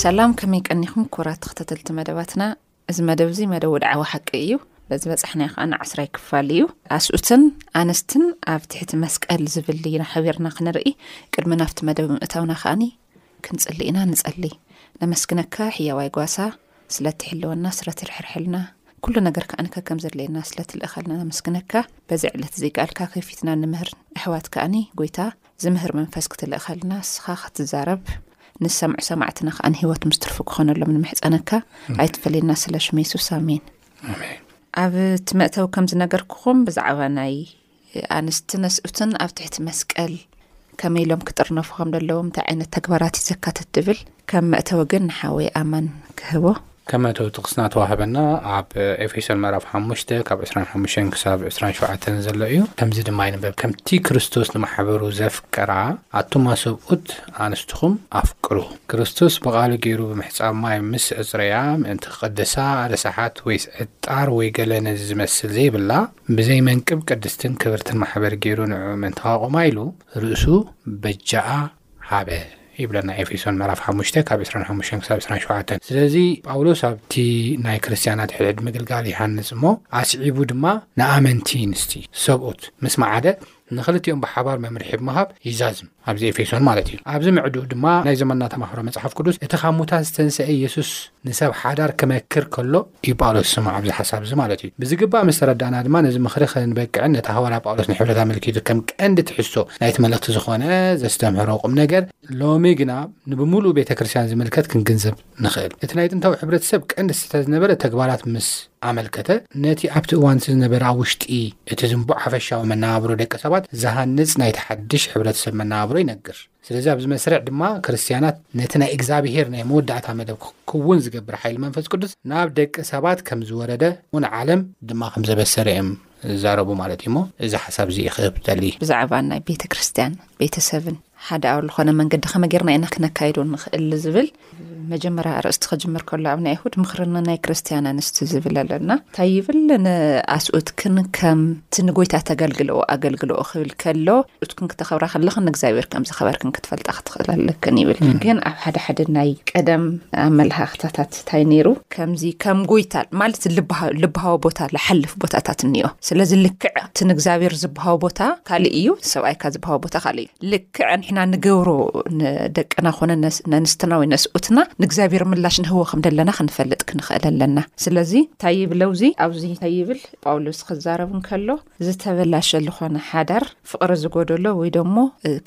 ሰላም ከመይ ቀኒኹም ኩራት ተኸታተልቲ መደባትና እዚ መደብ እዚ መደብ ወድዓዊ ሓቂ እዩ በዚ በፃሕና ከዓ ንዓስራይ ክፋል እዩ ኣስኡትን ኣንስትን ኣብ ትሕቲ መስቀል ዝብል ኢና ሓቢርና ክንርኢ ቅድሚ ናብቲ መደብ ምእታውና ከዓኒ ክንጽሊ ኢና ንጸሊ ነመስግነካ ሕያዋይ ጓሳ ስለ ትሕልወና ስለ ትርሕርሐልና ኩሉ ነገር ከዓኒ ከከም ዘድለየና ስለ ትልእኸልና ነመስግነካ በዚ ዕለት እዚ ቃልካ ከፊትና ንምህር ኣሕዋት ከዓኒ ጎይታ ዝምህር መንፈስ ክትልእኸልና ንስኻ ክትዛረብ ንሰምዑ ሰማዕትና ከዓ ንሂወት ምስ ትርፉ ክኾነሎም ንምሕፀነካ ኣይትፈለየና ስለ ሽመ የሱስ ኣሜን ኣብ እቲ መእተዊ ከም ዝነገርኩኹም ብዛዕባ ናይ ኣንስትን ኣስዑትን ኣብ ትሕቲ መስቀል ከመይ ኢሎም ክጥርነፉ ከም ዘለዎም እንታይ ዓይነት ተግባራት እዩ ዘካትት ድብል ከም መእተዊ ግን ንሓወይ ኣማን ክህቦ ከም መእተዊ ጥቕስና ተዋህበና ኣብ ኤፌሶን ምዕራፍ ሓሙሽተ ካብ ዕስራን ሓሙሽተን ክሳብ ዕስራን ሸውዓተን ዘሎ እዩ ከምዚ ድማ ይንበብ ከምቲ ክርስቶስ ንማሕበሩ ዘፍቀራ ኣቱማ ሰብኡት ኣንስትኹም ኣፍቅሩ ክርስቶስ ብቓሉ ገይሩ ብምሕፃብ ማይ ምስ እፅረያ ምእንቲ ክቕደሳ ረሳሓት ወይስ ዕጣር ወይ ገለ ነዚ ዝመስል ዘይብላ ብዘይ መንቅብ ቅድስትን ክብርትን ማሕበር ገይሩ ንዕዑ ምእንቲ ከቆማ ኢሉ ርእሱ በጃኣ ሃበ ይብለና ኤፌሶን መራፍ 5 ካብ 25 ክሳብ 27 ስለዚ ጳውሎስ ኣብቲ ናይ ክርስትያናት ሕድሕድ ምግልጋል ይሃንፅ እሞ ኣስዒቡ ድማ ንኣመንቲ ንስቲ ሰብኡት ምስ መዓደ ንኽልቲኦም ብሓባር መምርሒ ብምሃብ ይዛዝም፣ ኣብዚ ኤፌሶን ማለት ኢዩ። ኣብዚ ምዕዱኡ ድማ ናይ ዘመንና ተማህሮ መጽሓፍ ቅዱስ እቲ ካብ ሙታን ዝተንሰኤ የሱስ ንሰብ ሓዳር ክመክር ከሎ ኢዩ ጳውሎስ ዝሰምዖ ኣብዚ ሓሳብ እዚ ማለት ኢዩ። ብዝግባእ ምስ ተረዳእና ድማ ነዚ ምኽሪ ክንበቅዕን ነቲ ሃዋርያ ጳውሎስ ንሕብረት ኣመልኪቱ ከም ቀንዲ ትሕዝቶ ናይቲ መልእኽቲ ዝኾነ ዘስተምህሮ ቁምነገር ሎሚ ግና ንብምሉኡ ቤተ ክርስቲያን ዝምልከት ክንግንዘብ ንኽእል። እቲ ናይ ጥንታዊ ሕብረተሰብ ቀንዲ ስተ ዝነበረ ተግባራት ምስ ኣመልከተ ነቲ ኣብቲ እዋን እቲ ዝነበረ ኣብ ውሽጢ እቲ ዝንቡዕ ሓፈሻዊ መነባብሮ ደቂ ሰባት ዝሃንጽ ናይቲ ሓድሽ ሕብረተሰብ መነባብሮ ይነግር። ስለዚ ኣብዚ መስርዕ ድማ ክርስትያናት ነቲ ናይ እግዝኣብሄር ናይ መወዳእታ መደብ ክክውን ዝገብር ሓይሊ መንፈስ ቅዱስ ናብ ደቂ ሰባት ከም ዝወረደ ውን ዓለም ድማ ከም ዘበሰረ እዮም ዝዛረቡ ማለት እዩሞ እዚ ሓሳብ እዚ ክህብ ደሊ። ብዛዕባ ናይ ቤተ ክርስቲያን ቤተሰብን ሓደ ኣብ ዝኾነ መንገዲ ከመ ጌርና ኢና ክነካይዶ ንኽእል ዝብል መጀመርያ ኣርእስቲ ክጅምር ከሎ ኣብ ናይ ኣይሁድ ምኽርኒ ናይ ክርስትያን ኣንስቲ ዝብል ኣለና እንታይ ይብል ንኣስኡትክን ከምቲ ንጎይታ ተገልግልኦ ኣገልግልኦ ክብል ከሎ ኡትክን ክተኸብራ ከለኽን ንእግዚኣብሔር ከም ዝኸበርክን ክትፈልጣ ክትኽእል ኣለክን ይብል ግን ኣብ ሓደ ሓደ ናይ ቀደም ኣመላኻኽታታት ታይ ነይሩ? ከምዚ ከም ጎይታ ማለት ልብሃዊ ቦታ ልሓልፍ ቦታታት እኒኦ ስለዚ ልክዕ እቲ ንእግዚኣብሔር ዝብሃዊ ቦታ ካልእ እዩ ሰብኣይካ ዝብሃዊ ቦታ ካልእ እዩ ልክዕ ንሕና ንገብሮ ንደቅና ኮነ ነንስትና ወይ ነስኡትና ንእግዚኣብሔር ምላሽ ንህቦ ከም ዘለና ክንፈልጥ ክንኽእል ኣለና ስለዚ እንታይ ይብለው እዚ ኣብዚ እንታይ ይብል ጳውሎስ ክዛረብ እንከሎ ዝተበላሸ ዝኾነ ሓዳር ፍቕሪ ዝጎደሎ ወይ ደሞ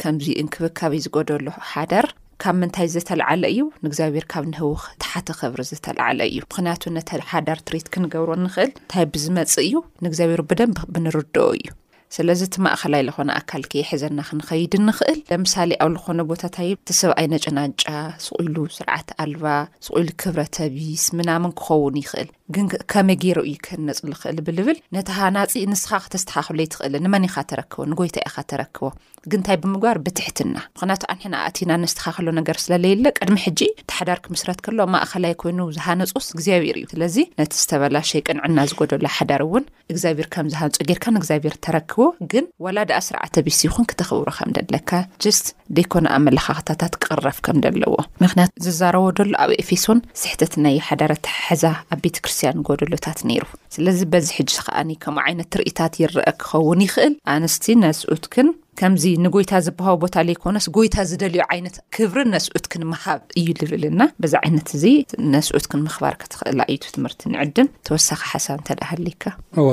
ከምዚ እንክብካቤ ዝጎደሎ ሓዳር ካብ ምንታይ ዝተልዓለ እዩ ንእግዚኣብሔር ካብ ንህውኽ ተሓተ ኸብሪ ዝተልዓለ እዩ ምኽንያቱ ነተ ሓዳር ትሪት ክንገብሮ ንኽእል እንታይ ብዝመጽእ እዩ ንእግዚኣብሔር ብደንብ ብንርድኦ እዩ ስለዚ እቲ ማእኸላይ ዝኾነ ኣካል ከይሕዘና ክንኸይድ ንኽእል ለምሳሌ ኣብ ዝኾነ ቦታታይ እቲ ሰብኣይ ነጨናንጫ ስቑኢሉ ስርዓት ኣልባ ስቑኢሉ ክብረ ተቢስ ምናምን ክኸውን ይኽእል ግን ከመይ ገይሩ እዩ ክህነፅ ዝኽእል ብልብል ነቲ ሃናፂ ንስኻ ክተስተኻኽሎ ይትኽእል ንመን ኢኻ ተረክቦ ንጎይታ ኢኻ ተረክቦ ግን እንታይ ብምግባር ብትሕትና ምክንያቱ ኣንሕና ኣእቲና ነስተኻኸሎ ነገር ስለለየለ ቅድሚ ሕጂ እቲ ሓዳር ክምስረት ከሎ ማእኸላይ ኮይኑ ዝሃነፆስ እግዚኣብሔር እዩ ስለዚ ነቲ ዝተበላሸ ቅንዕና ዝጎደሎ ሓዳር እውን እግዚኣብሔር ከም ዝሃንፆ ጌርካ ንእግዚኣብሔር ተረክቦ ግን ወላ ደኣ ስርዓተ ቤት ይኹን ክተኽብሮ ከም ደለካ ጅስት ደይኮነ ኣመለኻኽታታት ክቕረፍ ከም ደለዎ ምክንያቱ ዝዛረቦ ደሎ ኣብ ኤፌሶን ስሕተት ናይ ሓዳር ኣተሓሕዛ ኣብ ቤተ ክርስትያን ጎደሎታት ነይሩ ስለዚ በዚ ሕጂ ከኣኒ ከምኡ ዓይነት ትርኢታት ይረኣ ክኸውን ይኽእል ኣንስቲ ነስኡትክን ከምዚ ንጎይታ ዝበሃቦ ቦታ ዘይኮነስ ጎይታ ዝደልዮ ዓይነት ክብርን ነስኡትክን ምሃብ እዩ ዝብልና በዚ ዓይነት እዚ ነስኡትክን ምኽባር ክትኽእላ እዩ ትምህርቲ ንዕድም ተወሳኺ ሓሳብ እንተደሃሊካ እወ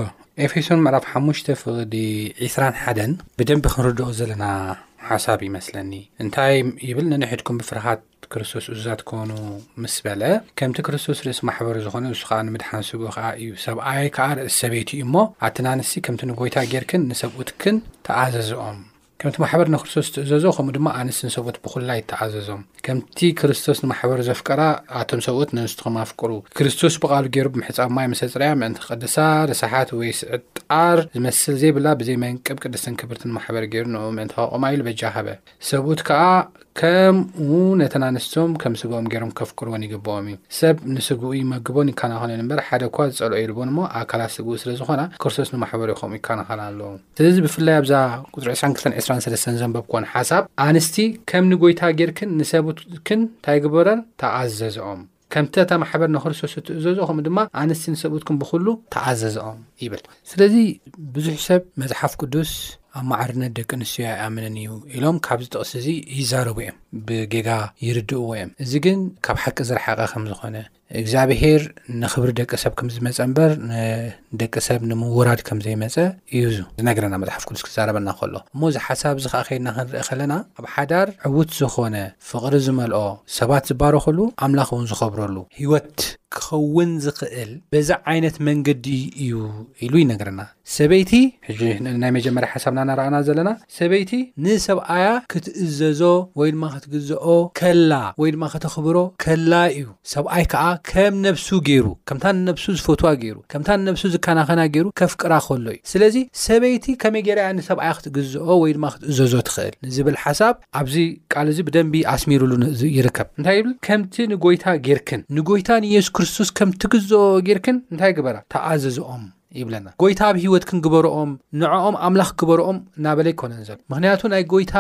ኤፌሶን ምዕራፍ ሓሙሽተ ፍቕዲ ዒስራን ሓደን ብደንቢ ክንርድኦ ዘለና ሓሳብ ይመስለኒ እንታይ ይብል ንንሕድኩም ብፍርሃት ክርስቶስ እዙዛት ክኾኑ ምስ በለ ከምቲ ክርስቶስ ርእሲ ማሕበሩ ዝኾነ ንሱ ከዓ ንምድሓን ስብኡ ከዓ እዩ ሰብኣይ ከዓ ርእሲ ሰበይቲ እዩ እሞ ኣትናንሲ ከምቲ ንጎይታ ጌርክን ንሰብኡትክን ተኣዘዝኦም ከምቲ ማሕበር ንክርስቶስ ትእዘዞ ከምኡ ድማ ኣንስ ንሰብኡት ብኹላ ይተኣዘዞም ከምቲ ክርስቶስ ንማሕበሩ ዘፍቀራ ኣቶም ሰብኡት ንንስትኹም ኣፍቅሩ ክርስቶስ ብቓሉ ገይሩ ብምሕፃብ ማይ ምሰፅርያ ምእንቲ ቅድሳ ርሳሓት ወይ ስዕጣር ዝመስል ዘይብላ ብዘይ መንቅብ ቅድስትን ክብርትን ማሕበር ገይሩ ንኡ ምእንቲ ከቆማ ኢሉ በጃ ሃበ ሰብኡት ከኣ ከምኡ ነተን ኣንስቶም ከም ስግኦም ገይሮም ከፍቅርወን ይግብኦም እዩ። ሰብ ንስግኡ ይመግቦን ይከናኸኖን እምበር ሓደ እኳ ዝጸልኦ የልቦን እሞ ኣካላት ስግኡ ስለ ዝኾና ክርስቶስ ንማሕበሩ ከምኡ ይከናኸና ኣሎ። ስለዚ ብፍላይ ኣብዛ ቁጽሪ ዕስራን ክልተን ዕስራን ሰለስተን ዘንበብክወን ሓሳብ ኣንስቲ ከም ንጎይታ ጌርክን ንሰብኡትክን እንታይ ግበረን ተኣዘዝኦም። ከምቲ እታ ማሕበር ንክርስቶስ እትእዘዞ ከምኡ ድማ ኣንስቲ ንሰብኡትኩም ብኹሉ ተኣዘዘኦም ይብል ስለዚ ብዙሕ ሰብ መጽሓፍ ቅዱስ ኣብ ማዕርነት ደቂ ኣንስትዮ ኣይኣምንን እዩ ኢሎም ካብዚ ጥቕሲ እዚ ይዛረቡ እዮም ብጌጋ ይርድእዎ እዮም እዚ ግን ካብ ሓቂ ዝረሓቐ ከም ዝኾነ እግዚኣብሄር ንክብሪ ደቂ ሰብ ከም ዝመፀ እምበር ንደቂ ሰብ ንምውራድ ከም ዘይመጸ እዩ ዝነግረና መጽሓፍ ቅዱስ ክዛረበና ከሎ። እሞ እዚ ሓሳብ እዚ ከኣ ከይድና ክንርኢ ከለና ኣብ ሓዳር ዕውት ዝኾነ ፍቕሪ ዝመልኦ ሰባት ዝባረኹሉ ኣምላኽ እውን ዝኸብረሉ ህይወት ክኸውን ዝኽእል በዚ ዓይነት መንገዲ እዩ ኢሉ ይነግረና። ሰበይቲ ሕጂ ናይ መጀመርያ ሓሳብና እናረኣና ዘለና ሰበይቲ ንሰብኣያ ክትእዘዞ ወይ ድማ ክትግዝኦ ከላ ወይ ድማ ከተኽብሮ ከላ እዩ። ሰብኣይ ከኣ ከም ነብሱ ጌሩ፣ ከምታ ንነብሱ ዝፈትዋ ጌሩ፣ ከምታ ንነብሱ ዝከናኸና ጌሩ ከፍቅራ ከሎ እዩ። ስለዚ ሰበይቲ ከመይ ጌራ እያ ንሰብኣያ ክትግዝኦ ወይ ድማ ክትእዘዞ ትኽእል ንዝብል ሓሳብ ኣብዚ ቃል እዚ ብደንቢ ኣስሚርሉ ይርከብ። እንታይ ይብል? ከምቲ ንጎይታ ጌርክን ንጎይታ ንየሱስ ክርስቶስ ከም ትግዝእኦ ጌርክን እንታይ ግበራ? ተኣዘዝኦም። ይብለና ጎይታ ኣብ ሂወትክን ግበሮኦም ንዖኦም ኣምላኽ ግበሮኦም ናበለ ኣይኮነን ዘሎ ምክንያቱ ናይ ጎይታ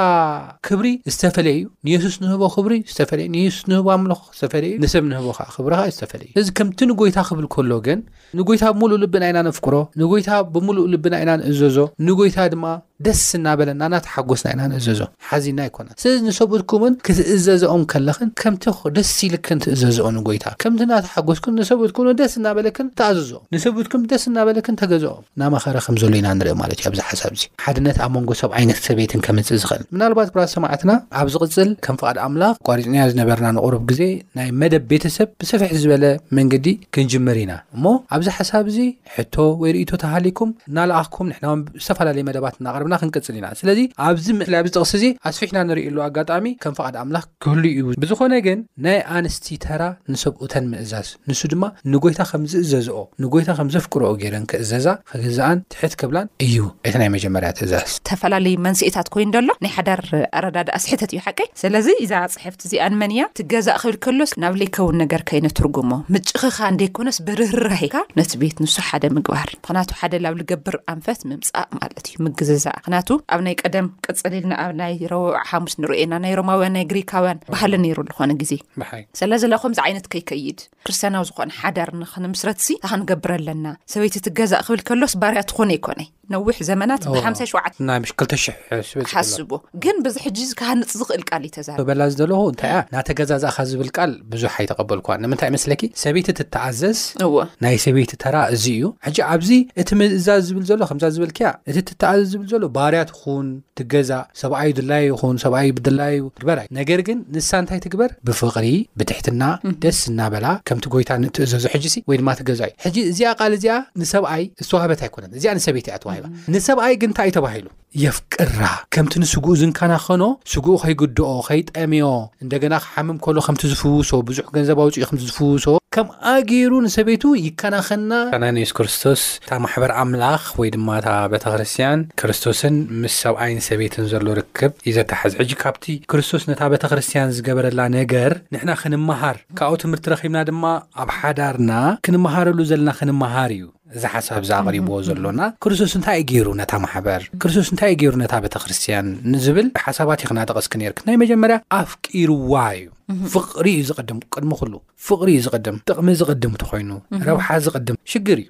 ክብሪ ዝተፈለየ እዩ ንየሱስ ንህቦ ክብሪ ዝተፈለየ ንየሱስ ንህቦ ኣምልኾ ዝተፈለየ ንሰብ ንህቦ ከዓ ክብሪ ከዓ ዝተፈለየ እዩ እዚ ከምቲ ንጎይታ ክብል ከሎ ግን ንጎይታ ብምሉእ ልብና ኢና ነፍቅሮ ንጎይታ ብምሉእ ልብና ኢና ንእዘዞ ንጎይታ ድማ ደስ እናበለናን እናተሓጐስናን ኢና ንእዘዞ፣ ሓዚንና ኣይኰነን። ስለዚ ንሰብኡትኩምን ክትእዘዛኦም ከለኽን ከምቲ ደስ ኢልክን ትእዘዝኦ ንጐይታ፣ ከምቲ እናተሓጐስክን ንሰብኡትኩም እውን ደስ እናበለክን ተኣዘዝኦም። ንሰብኡትኩም ደስ እናበለክን ተገዝኦም። እናመኸረ ከም ዘሎ ኢና ንርኢ ማለት እዩ ኣብዚ ሓሳብ እዚ። ሓድነት ኣብ መንጎ ሰብኣይን ሰበይትን ከምጽእ ዝኽእል። ምናልባት ክብራት ሰማዕትና ኣብ ዝቕጽል ከም ፍቓድ ኣምላኽ ኣቋሪጽናዮ ዝነበርና ንቑሩብ ግዜ ናይ መደብ ቤተሰብ ብሰፍሕ ዝበለ መንገዲ ክንጅምር ኢና እሞ ኣብዚ ሓሳብ እዚ ሕቶ ወይ ርእይቶ ተሃሊኩም እናለኣኽኩም ንሕናውን ዝተፈላለየ መደባት እናቕረብና ክንቅጽል ኢና። ስለዚ ኣብዚ ምእላይ ኣብዚ ጥቕሲ እዚ ኣስፊሕና ንርእየሉ ኣጋጣሚ ከም ፍቓድ ኣምላኽ ክህሉ እዩ። ብዝኾነ ግን ናይ ኣንስቲ ተራ ንሰብኡተን ምእዛዝ ንሱ ድማ ንጎይታ ከም ዝእዘዝኦ ንጎይታ ከም ዘፍቅርኦ ገይረን ክእዘዛ ክግዝኣን ትሕት ክብላን እዩ እቲ ናይ መጀመርያ ትእዛዝ። ተፈላለዩ መንስኤታት ኮይኑ ደሎ ናይ ሓዳር ኣረዳድኣስ ሕተት እዩ ሓቀይ። ሰለዚ እዛ እታ ሐፍቲ እዚኣ ንመን እያ ትገዛእ ክብል ከሎስ ናብ ለይከውን ነገር ከይነትርጉሞ ምጭኽኻን ደይኮነስ ብርህራሄካ ነቲ ቤት ንሱ ሐደ ምግባር ምኽናቱ ሐደ ላብ ልገብር ኣንፈት ምምጻእ ማለት እዩ ምግዝዛእ ምኽናቱ ኣብ ናይ ቀደም ቅጽል ኢልና ኣብ ናይ ረቡዕ ሐሙስ ንርኦ ኢና ናይ ሮማውያን ናይ ግሪካውያን ባህሊ ነይሩ ልኾነ ግዜ ብሓይ ሰለዚ ለከምዚ ዓይነት ከይከይድ ክርስትያናዊ ዝኾነ ሐዳር ንኽንምስረትሲ እንታይ ክንገብር ኣለና ሰበይቲ ትገዛእ ክብል ከሎስ ባርያ ትኹን ኣይኮነይ ነዊሕ ዘመናት ብሓምሳ ሸውዓተ ናይ ምሽ ክልተ ሽሕ ስበ ዝብሎ። ሓስቡ ግን ብዚ ሕጂ እዚ ክሃንጽ ዝኽእል ቃል እዩ ተዛሪቡ ክበላ ዝደለኹ እንታይ እያ ናተገዛዛእኻ ዝብል ቃል ብዙሕ ኣይተቐበልኩዋን ንምንታይ መስለኪ ሰበይቲ ትተኣዘዝ እወ ናይ ሰበይቲ ተራ እዚ እዩ ሕጂ ኣብዚ እቲ ምእዛዝ ዝብል ዘሎ ከምዛ ዝበልክያ እቲ ትተኣዘዝ ዝብል ዘሎ ባርያ ትኹን ትገዛእ ሰብኣዩ ድላዩ ይኹን ሰብኣዩ ብድላዩ ግበራ ነገር ግን ንሳ እንታይ ትግበር ብፍቕሪ ብትሕትና ደስ እናበላ ከምቲ ጎይታ ንትእዘዞ ሕጂሲ ወይ ድማ ትገዛእ እዩ ሕጂ እዚኣ ቃል እዚኣ ንሰብኣይ ዝተዋህበት ኣይኮነት እዚኣ ንሰበይቲ እያ ተዋሂባ ንሰብኣይ ግን እንታይ እዩ ተባሂሉ የፍቅራ ከምቲ ንስጉኡ ዝንካናኸኖ ስጉኡ ከይግድኦ ከይጠምዮ እንደገና ክሓምም ከሎ ከምቲ ዝፍውሶ ብዙሕ ገንዘብ ኣውፅኡ ከምቲ ዝፍውሶ ከምኣ ገይሩ ንሰበይቱ ይከናኸና ና ንየሱስ ክርስቶስ እታ ማሕበር ኣምላኽ ወይ ድማ እታ ቤተክርስትያን ክርስቶስን ምስ ሰብኣይን ሰበይትን ዘሎ ርክብ እዩ ዘተሓሕዝ። ሕጂ ካብቲ ክርስቶስ ነታ ቤተክርስትያን ዝገበረላ ነገር ንሕና ክንመሃር ካብኡ ትምህርቲ ረኺብና ድማ ኣብ ሓዳርና ክንመሃረሉ ዘለና ክንመሃር እዩ እዚ ሓሳብ እዚ ኣቕሪብዎ ዘሎና። ክርስቶስ እንታይ እዩ ገይሩ ነታ ማሕበር ክርስቶስ እንታይ እዩ ገይሩ ነታ ቤተክርስትያን ንዝብል ሓሳባት እዩ ክናጠቐስኪ ነይርክ ናይ መጀመርያ ኣፍቂርዋ እዩ ፍቕሪ እዩ ዝቕድም ቅድሚ ኩሉ ፍቕሪ እዩ ዝቕድም ጥቕሚ ዝቕድም ተኮይኑ ረብሓ ዝቕድም ሽግር እዩ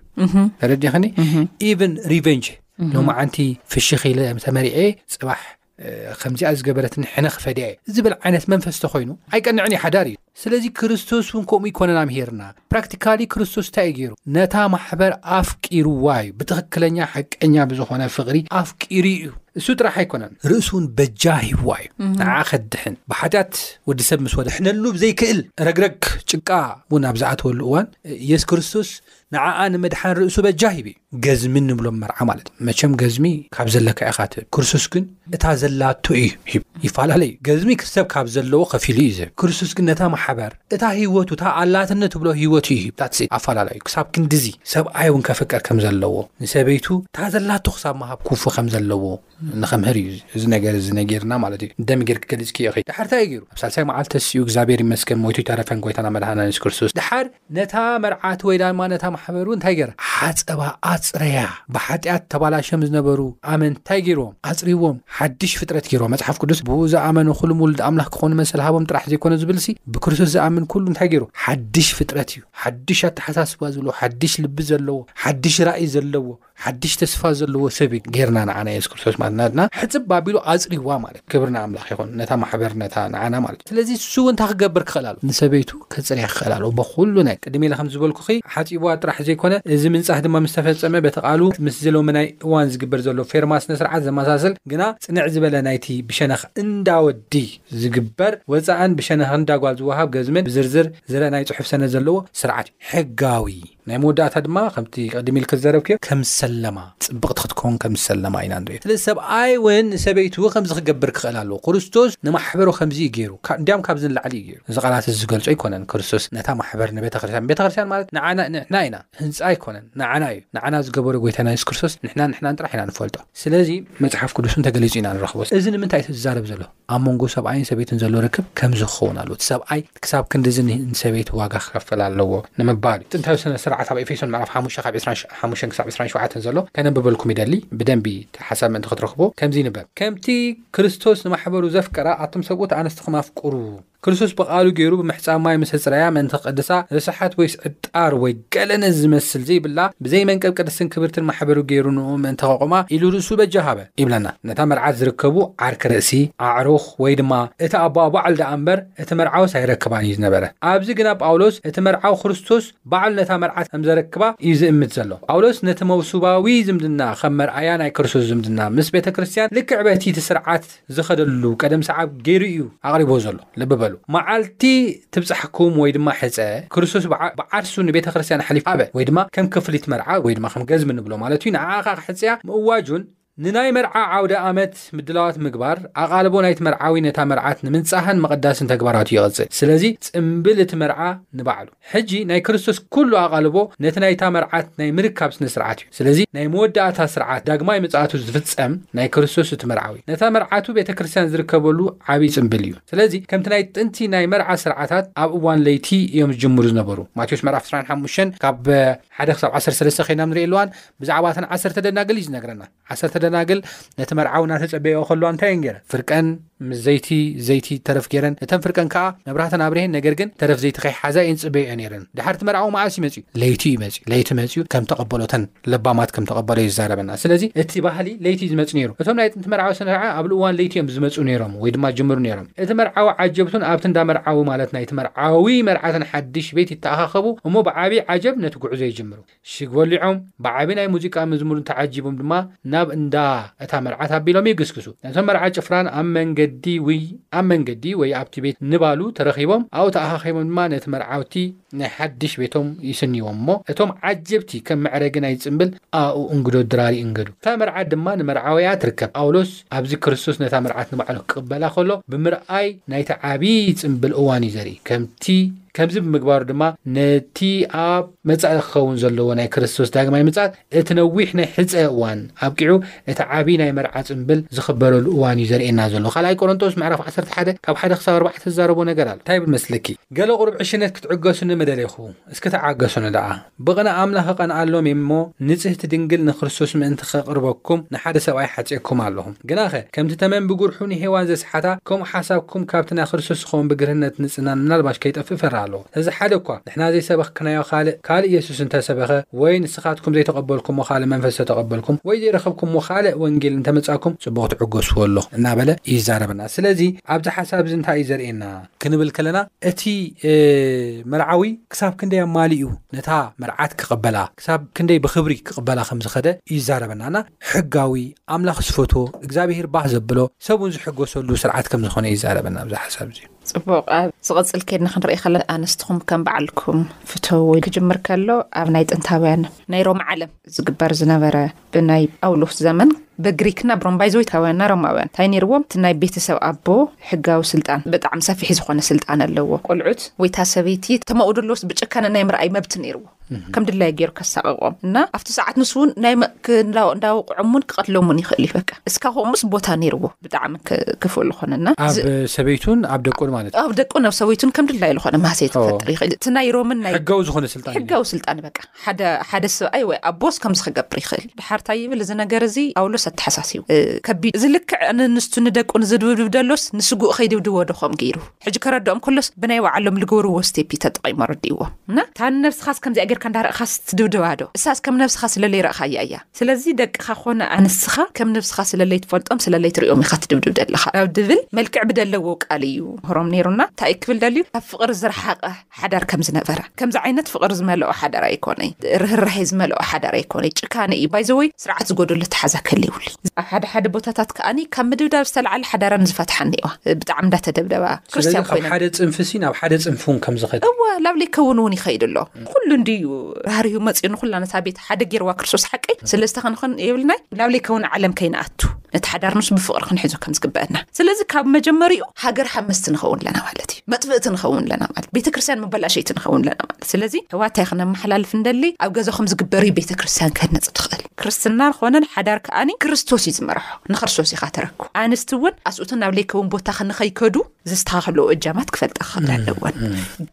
ተረዲኽኒ ኢቨን ሪቨንጅ ሎማዓንቲ ፍሽኽ ኢለ ተመሪዐ ፅባሕ ከምዚኣ ዝገበረትን ሕነ ክፈድያ እየ ዝብል ዓይነት መንፈስ ተኮይኑ ኣይቀንዕን ዩ ሓዳር እዩ ስለዚ ክርስቶስ እውን ከምኡ ይኮነን ኣምሄርና ፕራክቲካሊ ክርስቶስ እንታይ እዩ ገይሩ ነታ ማሕበር ኣፍቂርዋ እዩ ብትኽክለኛ ሓቀኛ ብዝኾነ ፍቕሪ ኣፍቂሩ እዩ እሱ ጥራሕ ኣይኮነን ርእሱ እውን በጃ ሂዋ እዩ ንዓ ከድሕን ብሓጢኣት ወዲ ሰብ ምስ ወደሕነሉ ብዘይክእል ረግረግ ጭቃ እውን ኣብ ዝኣተወሉ እዋን የሱስ ክርስቶስ ንዓኣ ንመድሓን ርእሱ በጃ ሂብ እዩ ገዝሚ ንብሎም መርዓ ማለት እዩ መቸም ገዝሚ ካብ ዘለካ ኢኻ ትህብ ክርስቶስ ግን እታ ዘላቶ እዩ ሂብ ይፈላለ እዩ ገዝሚ ክሰብ ካብ ዘለዎ ከፊሉ እዩ ዝህብ ክርስቶስ ግን ነታ ማሕበር እታ ህይወቱ እታ ኣላትነ ትብሎ ህይወቱ እዩ ሂብ ታት ኣፈላለ እዩ ክሳብ ክንዲዚ ሰብኣይ እውን ከፍቅር ከም ዘለዎ ንሰበይቱ እታ ዘላቶ ክሳብ መሃብ ኩፉ ከም ዘለዎ ንኸምህር እዩ እዚ ነገር እዚ ነጊርና ማለት እዩ ደሚ ጌርክ ገሊጽኪ ኢኺ ድሓር እንታይ እዩ ገይሩ ኣብ ሳልሳይ መዓልቲ ተሲኡ እግዚኣብሔር ይመስገን ሞይቱ ይተረፈን ጎይታና መድሓና የሱስ ክርስቶስ ድሓር ነታ መርዓት ወይ ዳማ ነታ ማሕበሩ እንታይ ገራ ሓጸባ ኣጽረያ ብሓጢኣት ተባላሽዮም ዝነበሩ ኣመን እንታይ ገይርዎም ኣጽሪዎም ሓድሽ ፍጥረት ገይርዎ መጽሓፍ ቅዱስ ብኡ ዝኣመኑ ኩሉም ውሉድ ኣምላኽ ክኾኑ መሰል ሃቦም ጥራሕ ዘይኮነ ዝብልሲ ብክርስቶስ ዝኣምን ኩሉ እንታይ ገይሩ ሓድሽ ፍጥረት እዩ ሓድሽ ኣተሓሳስባ ዘለዎ ሓድሽ ልቢ ዘለዎ ሓድሽ ራእይ ዘለዎ ሓድሽ ተስፋ ዘለዎ ሰብ ጌርና ንዓና የሱስ ክርስቶስ ማለት ናትና ሕጽብ ኣቢሉ ኣጽሪዋ ማለት ክብሪ ንኣምላኽ ይኹን ነታ ማሕበር ነታ ንዓና ማለት እዩ ስለዚ ንሱ እውን እንታይ ክገብር ክኽእል ኣለዎ ንሰበይቱ ከጽርያ ክኽእል ኣለዎ በኹሉ ናይ ቅድም ኢለ ከም ዝበልኩኺ ሓጺብዋ ጥራሕ ዘይኮነ እዚ ምንጻህ ድማ ምስ ተፈጸመ በቲ ቃሉ ምስዚ ሎሚ ናይ እዋን ዝግበር ዘሎ ፌርማ ስነ ስርዓት ዘመሳስል ግና ጽንዕ ዝበለ ናይቲ ብሸነኽ እንዳ ወዲ ዝግበር ወጻእን ብሸነኽ እንዳ ጓል ዝወሃብ ገዝምን ብዝርዝር ዝርእ ናይ ጽሑፍ ሰነድ ዘለዎ ስርዓት እዩ ሕጋዊ ናይ መወዳእታ ድማ ከምቲ ቀድም ኢልኪ ዝዘረብክዮ ከም ሰለማ ጽብቕቲ ክትከውን ከም ሰለማ ኢና ንርእዮ ስለዚ ሰብኣይ ውን ንሰበይቱ ከምዚ ክገብር ክኽእል ኣለዎ ክርስቶስ ንማሕበሩ ከምዚ እዩ ጌሩ እንድያም ካብዚ ንላዕሊ እዩ ጌሩ እዚ ቃላት እዚ ዝገልጾ ኣይኮነን ክርስቶስ ነታ ማሕበር ንቤተክርስትያን ቤተክርስትያን ማለት ንዓና ንሕና ኢና ህንጻ ኣይኮነን ንዓና እዩ ንዓና ዝገበሮ ጎይታና የሱስ ክርስቶስ ንሕና ንሕናን ጥራሕ ኢና ንፈልጦ ስለዚ መጽሓፍ ቅዱስ ውን ተገሊጹ ኢና ንረኽቦ እዚ ንምንታይ እዩ ዝዛረብ ዘሎ። ኣብ መንጎ ሰብኣይን ሰበይትን ዘሎ ርክብ ከምዚ ክኸውን ኣለዎ፣ እቲ ሰብኣይ ክሳብ ክንድዚ ንሰበይቱ ዋጋ ክኸፍል ኣለዎ ንምባል እዩ። ጥንታዊ ስነ ስርዓት ኣብ ኤፌሶን ምዕራፍ ሓሙሽተ ካብ ዕስራን ሓሙሽተን ክሳብ ዕስራን ሸውዓተን ዘሎ ከነብበልኩም ይደሊ፣ ብደንቢ እቲ ሓሳብ ምእንቲ ክትረኽብዎ ከምዚ ይንበብ። ከምቲ ክርስቶስ ንማሕበሩ ዘፍቀራ ኣቱም ሰብኡት ኣንስትኹም ኣፍቅሩ። ክርስቶስ ብቓሉ ገይሩ ብምሕጻብ ማይ ምስ ኣጽረያ ምእንቲ ክቕድሳ፣ ርስሓት ወይስ ዕጣር ወይ ገለ ነዚ ዝመስል ዘይብላ ብዘይ መንቀብ ቅድስትን ክብርትን ማሕበሩ ገይሩ ንእኡ ምእንቲ ከቑማ ኢሉ ርእሱ በጃ ሃበ ይብለና። ነታ መርዓት ዝርከቡ ዓርኪ ርእሲ፣ ኣዕሩኽ፣ ወይ ድማ እቲ ኣቦኣ ባዕሉ ደኣ እምበር እቲ መርዓውስ ኣይረክባን ኢዩ ዝነበረ። ኣብዚ ግና ጳውሎስ እቲ መርዓዊ ክርስቶስ ባዕሉ ነታ መርዓት ከም ዘረክባ ኢዩ ዝእምት ዘሎ። ጳውሎስ ነቲ መውሱባዊ ዝምድና ከም መርኣያ ናይ ክርስቶስ ዝምድና ምስ ቤተ ክርስትያን ልክዕ በቲ እቲ ስርዓት ዝኸደሉ ቀደም ሰዓብ ገይሩ እዩ ኣቕሪብዎ ዘሎ። ልቢ በሉ፣ መዓልቲ ትብጻሕኩም ወይ ድማ ሕጸ፣ ክርስቶስ ብዓ ብዓርሱ ንቤተክርስትያን ኣሕሊፉ ሃበ፣ ወይ ድማ ከም ክፍሊት መርዓ ወይ ድማ ከም ገዝሚ ንብሎ ማለት እዩ፣ ንዓኣ ከኣ ክሕጽያ ምእዋጁን፣ ንናይ መርዓ ዓውደ ኣመት ምድላዋት ምግባር፣ ኣቓልቦ ናይቲ መርዓዊ ነታ መርዓት ንምንጻህን ምቕዳስን ተግባራቱ ይቕጽል። ስለዚ ጽምብል እቲ መርዓ ንባዕሉ። ሕጂ ናይ ክርስቶስ ኩሉ ኣቓልቦ ነቲ ናይታ መርዓት ናይ ምርካብ ስነስርዓት እዩ። ስለዚ ናይ መወዳእታ ስርዓት ዳግማይ ምጽኣቱ ዝፍጸም ናይ ክርስቶስ እቲ መርዓዊ ነታ መርዓቱ ቤተክርስትያን ዝርከበሉ ዓቢ ጽምብል እዩ። ስለዚ ከምቲ ናይ ጥንቲ ናይ መርዓ ስርዓታት ኣብ እዋን ለይቲ እዮም ዝጅምሩ ዝነበሩ። ማቴዎስ ምዕራፍ ዕስራን ሓሙሽተን ካብ ሓደ ክሳብ ዓሰርተ ሰለስተ ኬድና ኣብ ንርእየሉ እዋን ብዛዕባ እተን ዓሰርተ ደናግል እዩ ዝነግረና። ዓሰርተ ደናግል ነቲ መርዓዊ እናተጸበየኦ ከለዋ እንታይ እየን ገይረን? ፍርቀን ምስ ዘይቲ፣ ዘይቲ ተረፍ ገይረን፣ እተን ፍርቀን ከኣ መብራህተን ኣብሪሀን፣ ነገር ግን ተረፍ ዘይቲ ከይሓዛ እየን ዝጽበየኦ ነይረን። ድሓር እቲ መርዓዊ መዓስ እዩ መጺኡ? ለይቲ እዩ መጺኡ። ለይቲ መጺኡ ከም ተቐበሎ፣ እተን ለባማት ከም ተቐበሎ እዩ ዝዛረበና። ስለዚ እቲ ባህሊ ለይቲ እዩ ዝመጽእ ነይሩ። እቶም ናይ ጥንቲ መርዓዊ ስነርዓ ኣብ ልእዋን ለይቲ እዮም ዝመጽኡ ነይሮም ወይ ድማ ዝጅምሩ ነይሮም። እቲ መርዓዊ ዓጀብቱን ኣብቲ እንዳ መርዓዊ ማለት ናይቲ መርዓዊ መርዓትን ሓድሽ ቤት ይተኣኻኸቡ እሞ ብዓቢ ዓጀብ ነቲ ጉዕዞ ይጅምሩ። ሽግ በሊዖም፣ ብዓቢ ናይ ሙዚቃን መዝሙርን ተዓጂቦም ድማ ናብ እንዳ እታ መርዓት ኣቢሎም ይግስግሱ። ነቶም መርዓ ጭፍራን ኣብ መንገዲ ውይ ኣብ መንገዲ ወይ ኣብቲ ቤት ንባሉ ተረኺቦም፣ ኣብኡ ተኣኻኺቦም ድማ ነቲ መርዓውቲ ናይ ሓድሽ ቤቶም ይስንይዎም እሞ እቶም ዓጀብቲ ከም መዕረጊ ናይ ጽምብል ኣብኡ እንግዶ ድራር ይእንገዱ። እታ መርዓት ድማ ንመርዓዊኣ ትርከብ። ጳውሎስ ኣብዚ ክርስቶስ ነታ መርዓት ንባዕሉ ክቕበላ ከሎ ብምርኣይ ናይቲ ዓቢ ጽምብል እዋን እዩ ዘርኢ። ከምቲ ከምዚ ብምግባሩ ድማ ነቲ ኣብ። መጻኢ ክኸውን ዘለዎ ናይ ክርስቶስ ዳግማይ ምጽኣት እቲ ነዊሕ ናይ ሕጸ እዋን ኣብቂዑ እቲ ዓቢ ናይ መርዓ ጽምብል ዝኽበረሉ እዋን እዩ ዘርእየና ዘሎ። ካልኣይ ቆሮንጦስ ምዕራፍ ዓሰርተ ሓደ ካብ ሓደ ክሳብ ኣርባዕተ ዝዛረቦ ነገር ኣሎ። እንታይ ይብል መስለኪ? ገለ ቁሩብ ዕሽነት ክትዕገሱኒ ምደሌኹ፣ እስኪ ተዓገሱኒ ደኣ። ብቕንኢ ኣምላኽ እቐንኣሎም እየ እሞ ንጽህቲ ድንግል ንክርስቶስ ምእንቲ ከቕርበኩም ንሓደ ሰብኣይ ሓጺየኩም ኣለኹ። ግናኸ ከምቲ ተመን ብጉርሑ ንሄዋን ዘስሓታ ከምኡ ሓሳብኩም ካብቲ ናይ ክርስቶስ ዝኸውን ብግርህነት ንጽህናን ምናልባሽ ከይጠፍእ እፈርህ ኣለኹ። ስለዚ ሓደ እኳ ንሕና ዘይሰበኽክናዮ ካልእ ካልእ የሱስ እንተ ሰበኸ ወይ ንስኻትኩም ዘይተቐበልኩሞ ካልእ መንፈስ ተተቐበልኩም ወይ ዘይረኸብኩሞ ካልእ ወንጌል እንተ መጻኩም ጽቡቕ ትዕገስዎ ኣሎኹ እናበለ ይዛረበና ስለዚ ኣብዚ ሓሳብ እዚ እንታይ እዩ ዘርእየና ክንብል ከለና እቲ መርዓዊ ክሳብ ክንደይ ኣማሊኡ ነታ መርዓት ክቕበላ ክሳብ ክንደይ ብኽብሪ ክቕበላ ከም ዝኸደ ይዛረበና እና ሕጋዊ ኣምላኽ ዝፈትዎ እግዚኣብሄር ባህ ዘብሎ ሰብ እውን ዝሕገሰሉ ስርዓት ከም ዝኾነ ይዛረበና ኣብዚ ሓሳብ እዚ ጽቡቕ ኣብ ዝቕጽል ኬድና ክንርኢ ከለና ኣንስትኹም ከም በዓልኩም ፍተዉ ክጅምር ከሎ ኣብ ናይ ጥንታውያን ናይ ሮማ ዓለም ዝግበር ዝነበረ ብናይ ጳውሎስ ዘመን በግሪክና ብሮምባይዞይታውያንና ሮማውያን እንታይ ነይርዎም እቲ ናይ ቤተሰብ ኣቦ ሕጋዊ ስልጣን ብጣዕሚ ሰፊሕ ዝኾነ ስልጣን ኣለዎ ቆልዑት ወይታ ሰበይቲ ተመቑድሎስ ብጭካነ ናይ ምርኣይ መብት ነይርዎ ከም ድላይ ገይሩ ከሳቀቆም እና ኣብቲ ሰዓት ንሱ እውን ናይ እንዳወቅዖም እውን ክቀትሎም እውን ይኽእል እዩ በቃ እስካ ከምኡስ ቦታ ነይርዎ ብጣዕሚ ክፍእ ዝኾነና ኣብ ሰበይቱን ኣብ ደቁን ማለት ኣብ ደቁን ኣብ ሰበይቱን ከም ድላይ ዝኾነ ማህሰይ ክፈጥር ይኽእል እቲ ናይ ሮምን ናይ ሕጋዊ ዝኾነ ስልጣን ሕጋዊ ስልጣን በቃ ሓደ ሰብኣይ ወይ ኣቦስ ከምዚ ክገብር ይኽእል ድሓርታ ይብል እዚ ነገር እዚ ኣውሎስ ኣተሓሳሲቡ ከቢድ እዚ ልክዕ ንንስቱ ንደቁ ንዝድብድብ ደሎስ ንስጉኡ ከይድብድዎ ዶ ከም ገይሩ ሕጂ ከረድኦም ከሎስ ብናይ ባዓሎም ልግብርዎ ስቴፒ ተጠቂሙ ኣረዲእዎ እና እታ ንነብስኻስ ከምዚኣ ጌርካ እንዳረእኻስ ትድብድባ ዶ እሳስ ከም ነብስኻ ስለለይ ረእኻያ እያ ስለዚ ደቅኻ ኮነ ኣንስኻ ከም ነብስኻ ስለለይ ትፈልጦም ስለለይ ትሪኦም ኢኻ ትድብድብ ደለኻ ኣብ ድብል መልክዕ ብደለዎ ቃል እዩ ምህሮም ኔሩና ታይ እዩ ክብል ደልዩ ካብ ፍቅሪ ዝረሓቀ ሓዳር ከም ዝነበረ ከምዚ ዓይነት ፍቕሪ ዝመልኦ ሓዳር ኣይኮነይ ርህራሄ ዝመልኦ ሓዳር ኣይኮነይ ጭካነ እዩ ባይዘወይ ስርዓት ዝጎደሎ ተሓዛ ከልይብሉ ኣብ ሓደ ሓደ ቦታታት ከዓኒ ካብ ምድብዳብ ዝተላዓለ ሓዳረን ዝፈትሓ እኒኤዋ ብጣዕሚ እንዳተደብደባ ክርስትያን ካብ ኮይነን ሓደ ፅንፊ ሲ ናብ ሓደ ፅንፊ እውን ከም ዝኸድ እወ ላብ ለይከውን እውን ይኸይድ ኣሎ ኩሉ እንድዩ ራህሪሁ መፅኡ ንኩላ ነታ ቤት ሓደ ጌርዋ ክርስቶስ ሓቀይ ስለዝተኸንኸን የብልናይ ላብ ለይከውን ዓለም ከይንኣቱ ነቲ ሓዳር ምስ ብፍቕሪ ክንሕዞ ከም ዝግበአና ስለዚ ካብ መጀመሪኡ ሃገር ሓመስቲ ንኸውን ኣለና ማለት እዩ መጥፍእቲ ንኸውን ኣለና ማለት ቤተ ክርስትያን መበላሸይቲ ንኸውን ኣለና ማለት ስለዚ ሕዋት ታይ ክነመሓላልፍ እንደሊ ኣብ ገዛኹም ዝግበር እዩ ቤተ ክርስትያን ከህነፅ ትኽእል ክርስትና ዝኾነን ሓዳር ከዓኒ ክርስቶስ እዩ ዝመርሖ ንክርስቶስ ኢኻ ተረኩ ኣንስቲ እውን ኣስኡትን ናብ ለይከውን ቦታ ክንኸይከዱ ዘስተኻኸልዎ እጃማት ክፈልጣ ክኸል ኣለወን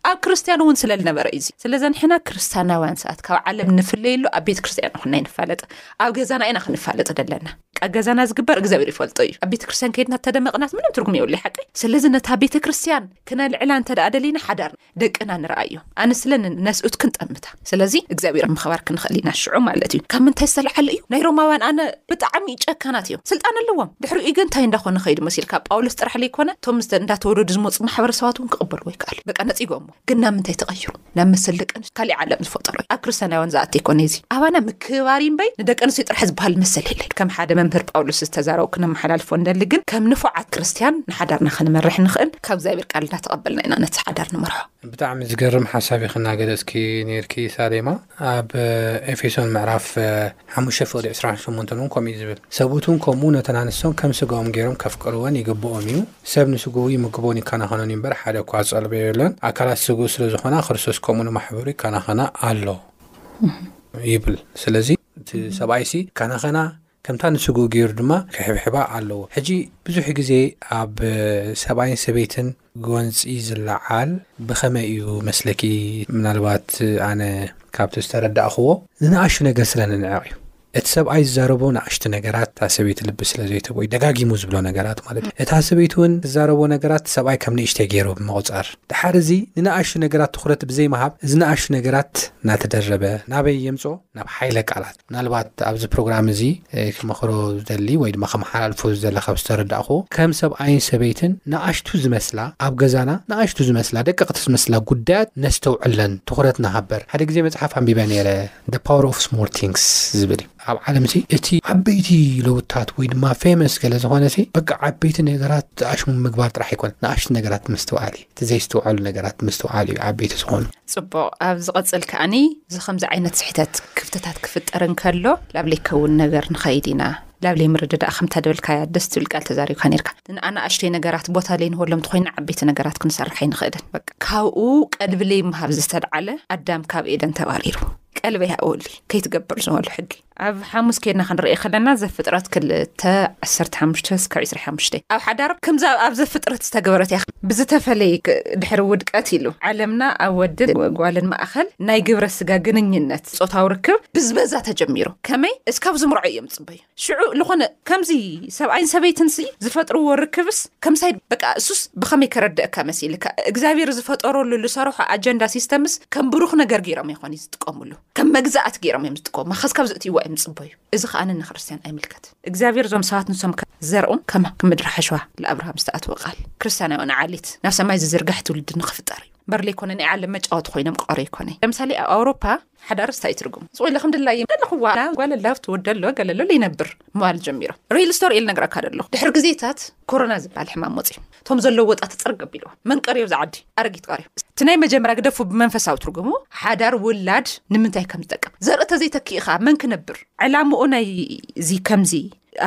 ኣብ ክርስትያን እውን ስለዝነበረ እዩ ስለዘንሕና ክርስትያናውያን ሰዓት ካብ ዓለም ንፍለየሉ ኣብ ቤተ ክርስትያን ኹናይ ንፋለጥ ኣብ ገዛና ኢና ክንፋለጥ ደለና ኣብ ገዛና ዝግበር እግዚኣብሔር ይፈልጦ እዩ ኣብ ቤተክርስትያን ከይድና ተደመቅናስ ምንም ትርጉም የብሉ ሓቀይ ስለዚ ነታ ቤተክርስትያን ክነልዕላ እንተ ደሊና ሓዳር ደቅና ንርኣዮ ኣንስለ ነስኡት ክንጠምታ ስለዚ እግዚኣብሔር ምክባር ክንኽእል ኢና ሽዑ ማለት እዩ ካብ ምንታይ ዝተልዓለ እዩ ናይ ሮማውያን ኣነ ብጣዕሚ ጨካናት እዮም ስልጣን ኣለዎም ድሕሪኡ ግን እንታይ እንዳኾነ ከይዱ መሲልካ ጳውሎስ ጥራሕ ዘይኮነ እቶም እንዳተወደዱ ዝመፁ ማሕበረሰባት እውን ክቕበልዎ ይከኣሉ በቃ ነፂጎሞ ግን ናብ ምንታይ ተቐይሩ ናብ መሰል ደቂ ኣንስትዮ ካሊእ ዓለም ዝፈጠሮ እዩ ኣብ ክርስትያናውያን ዝኣቲ ኣይኮነ እዚ ኣባና ምክብባር እዩ እምበይ ንደቂ ኣንስትዮ ጥራሕ ዝበሃል መሰል የለን ከም ሓደ መምህር ጳውሎስ ዝተዛረቡ ክነመሓላልፎ እንደሊ ግን ከም ንፉዓት ክርስትያን ንሓዳርና ክንመርሕ ንኽእል ካብ እግዚኣብሔር ቃል እንዳተቐበልና ኢና ነቲ ሓዳር ንመርሖ ብጣዕሚ ዝገርም ሓሳብ ኢኺ እናገለጽኪ ነርኪ ሳሌማ ኣብ ኤፌሶን ምዕራፍ ሓሙሽተ ፍቕዲ 28 እውን ከምኡ እዩ ዝብል ሰብኡት እውን ከምኡ ነተን ኣንስቶም ከም ስጋኦም ገይሮም ከፍቅርወን ይግብኦም እዩ ሰብ ንስግኡ ይምግቦን ይከናኸኖን እዩ እምበር ሓደ እኳ ዝጸልበዮ የለን። ኣካላት ስግኡ ስለ ዝኾና ክርስቶስ ከምኡ ንማሕበሩ ይከናኸና ኣሎ ይብል። ስለዚ እቲ ሰብኣይሲ ከናኸና ከምታ ንስግኡ ገይሩ ድማ ክሕብሕባ ኣለዎ። ሕጂ ብዙሕ ግዜ ኣብ ሰብኣይን ሰበይትን ጎንጺ ዝለዓል ብኸመይ እዩ መስለኪ? ምናልባት ኣነ ካብቲ ዝተረዳእኽዎ ንንኣሽቱ ነገር ስለ ንንዕቕ እዩ። እቲ ሰብኣይ ዝዛረቦ ንኣሽቱ ነገራት እታ ሰበይቲ ልቢ ስለ ዘይትህቦ እዩ፣ ደጋጊሙ ዝብሎ ነገራት ማለት እዩ። እታ ሰበይቲ እውን ትዛረቦ ነገራት ሰብኣይ ከም ንእሽተይ ገይሩ ብምቑጻር፣ ደሓር እዚ ንንኣሽቱ ነገራት ትኹረት ብዘይምሃብ እዚ ንኣሽቱ ነገራት እናተደረበ ናበይ የምጽኦ ናብ ሓይለ ቃላት። ምናልባት ኣብዚ ፕሮግራም እዚ ክመኽሮ ዝደሊ ወይ ድማ ከመሓላልፎ ዝደሊ ካብ ዝተረዳእኩዎ ከም ሰብኣይን ሰበይትን ንኣሽቱ ዝመስላ ኣብ ገዛና ንኣሽቱ ዝመስላ ደቀቕቲ ዝመስላ ጉዳያት ነስተውዕለን ትኹረት ንሃበር። ሓደ ግዜ መጽሓፍ ኣንቢበ ነይረ። The Power of Small Things ዝብል እዩ። ኣብ ዓለም ሲ እቲ ዓበይቲ ለውጥታት ወይ ድማ ፌመስ ገለ ዝኾነ ሲ በቃ ዓበይቲ ነገራት ዝኣሽሙ ምግባር ጥራሕ ኣይኮነን፣ ንኣሽቱ ነገራት ምስትውዓል እዩ። እቲ ዘይስተውዓሉ ነገራት ምስትውዓል እዩ ዓበይቲ ዝኾኑ። ጽቡቕ ኣብ ዝቕጽል ከኣኒ እዚ ከምዚ ዓይነት ስሕተት ክፍተታት ክፍጠር እንከሎ ላብ ለይከውን ነገር ንኸይድ ኢና። ላብለይ ምርድዳእ ከምታ ድበልካያ ደስ ትብል ቃል ተዛሪብካ ነርካ ንኣናእሽተይ ነገራት ቦታ ለይንህበሎም እንተኮይና ዓበይቲ ነገራት ክንሰርሕ ኣይንኽእልን በቃ ካብኡ ቀልቢ ለይምሃብ ዝተልዓለ ኣዳም ካብ ኤደን ተባሪሩ ቀልበይ ኣወሊ ከይትገብር ዝበሉ ሕጊ ኣብ ሓሙስ ከድና ክንርኢ ከለና ዘፍጥረት ክልተ 15 ስካብ 25 ኣብ ሓዳር ከምዛ ኣብ ዘፍጥረት ዝተገበረት እያ ብዝተፈለየ ድሕሪ ውድቀት ኢሉ ዓለምና ኣብ ወድን ጓልን ማእኸል ናይ ግብረ ስጋ ግንኙነት ጾታዊ ርክብ ብዝበዛ ተጀሚሩ ከመይ እስካብ ዝምርዖ እዮም ዝጽበዩ ሽዑ ልኾነ ከምዚ ሰብኣይን ሰበይትንሲ ዝፈጥርዎ ርክብስ ከምሳይ በቃ እሱስ ብኸመይ ከረድእካ መሲልካ እግዚኣብሔር ዝፈጠረሉ ዝሰርሖ ኣጀንዳ ሲስተምስ ከም ብሩኽ ነገር ገይሮም ይኾን እዩ ዝጥቀምሉ ከም መግዛእት ገይሮም እዮም ዝጥቀሙ መኸስካብ ዝእትይዎ እዮም ዝጽበዩ እዚ ከዓነ ንክርስትያን ኣይምልከት እግዚኣብሔር እዞም ሰባት ንሶም ዘርኦም ከም ምድሪ ሓሸዋ ንኣብርሃም ዝተኣትወ ቃል ክርስትያናዊ ንዓሊት ናብ ሰማይ ዝዝርጋሕ ትውልዲ ንክፍጠር እዩ በርለይ ኮነ ናይ ዓለም መጫወቲ ኮይኖም ክቐሩ ይኮነ ለምሳሌ ኣብ ኣውሮፓ ሓዳር ስታይ ትርጉም ስለ ከምድላ ደለኹዋ ጓለ ላፍት ወደሎ ገለሎ ይነብር ምባል ጀሚሮ ሪል ስቶር ኢል ነገራካ ደሎ ድሕሪ ግዜታት ኮሮና ዝበሃል ሕማም ወፅ እቶም ዘለዎ ወጣት ፅርግ ኣቢልዎ መን ቀርዮ ዝዓዲ ኣረጊት ቀርዮ እቲ ናይ መጀመርያ ግደፉ ብመንፈሳዊ ትርጉሙ ሓዳር ውላድ ንምንታይ ከም ዝጠቅም ዘርእተ ዘይተክኢኻ መን ክነብር ዕላምኡ ናይ እዚ ከምዚ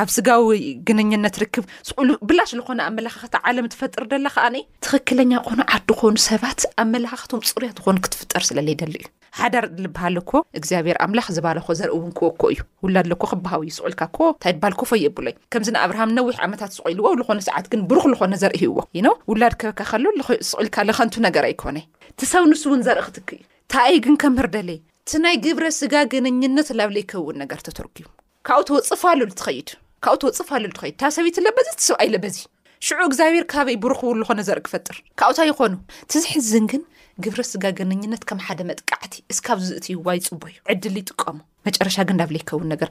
ኣብ ስጋዊ ግንኙነት ርክብ ስሉ ብላሽ ዝኾነ ኣመላኻኸተ ዓለም ትፈጥር ደላ ከዓኒ ትኽክለኛ ኾኑ ዓዲ ኾኑ ሰባት ኣመላኻኽቶም ፅሩያት ዝኾኑ ክትፍጠር ስለ ለይደሊ እዩ ሓዳር ልበሃል እኮ እግዚኣብሔር ኣምላኽ ዝባረኮ ዘርኢ እውን ክወኮ እዩ ውላድ ለኮ ክበሃው እዩ ስቑልካ እኮ እንታይ ባል ኮፎ የብሎይ ከምዚ ንኣብርሃም ነዊሕ ዓመታት ስቑልዎ ዝኾነ ሰዓት ግን ብሩኽ ዝኾነ ዘርኢ ህይዎ ይኖ ውላድ ከበካ ከሎ ስቑልካ ለኸንቱ ነገር ኣይኮነ ትሰው ንሱ እውን ዘርኢ ክትክ እዩ ታኣይ ግን ከምህር ደለይ እቲ ናይ ግብረ ስጋ ግንኙነት ላብ ለይከውን ነገር ተተርጉሙ ካብኡ ትወፅእ ፋሉል ትኸይድ ካብኡ ትወፅእ ፋሉል ትኸይድ እታ ሰበይቲ ለበዚ እቲ ሰብኣይ ለበዚ ሽዑ እግዚኣብሔር ካበይ ብርኽውሉ ኾነ ዘርኢ ክፈጥር ካብኡታ ይኾኑ ትዝሕዝን ግን ግብረ ስጋ ገነኝነት ከም ሓደ መጥቃዕቲ እስካብ ዝእትይዋ ይፅቡ እዩ ዕድል ይጥቀሙ መጨረሻ ግን ናብ ለይከውን ነገር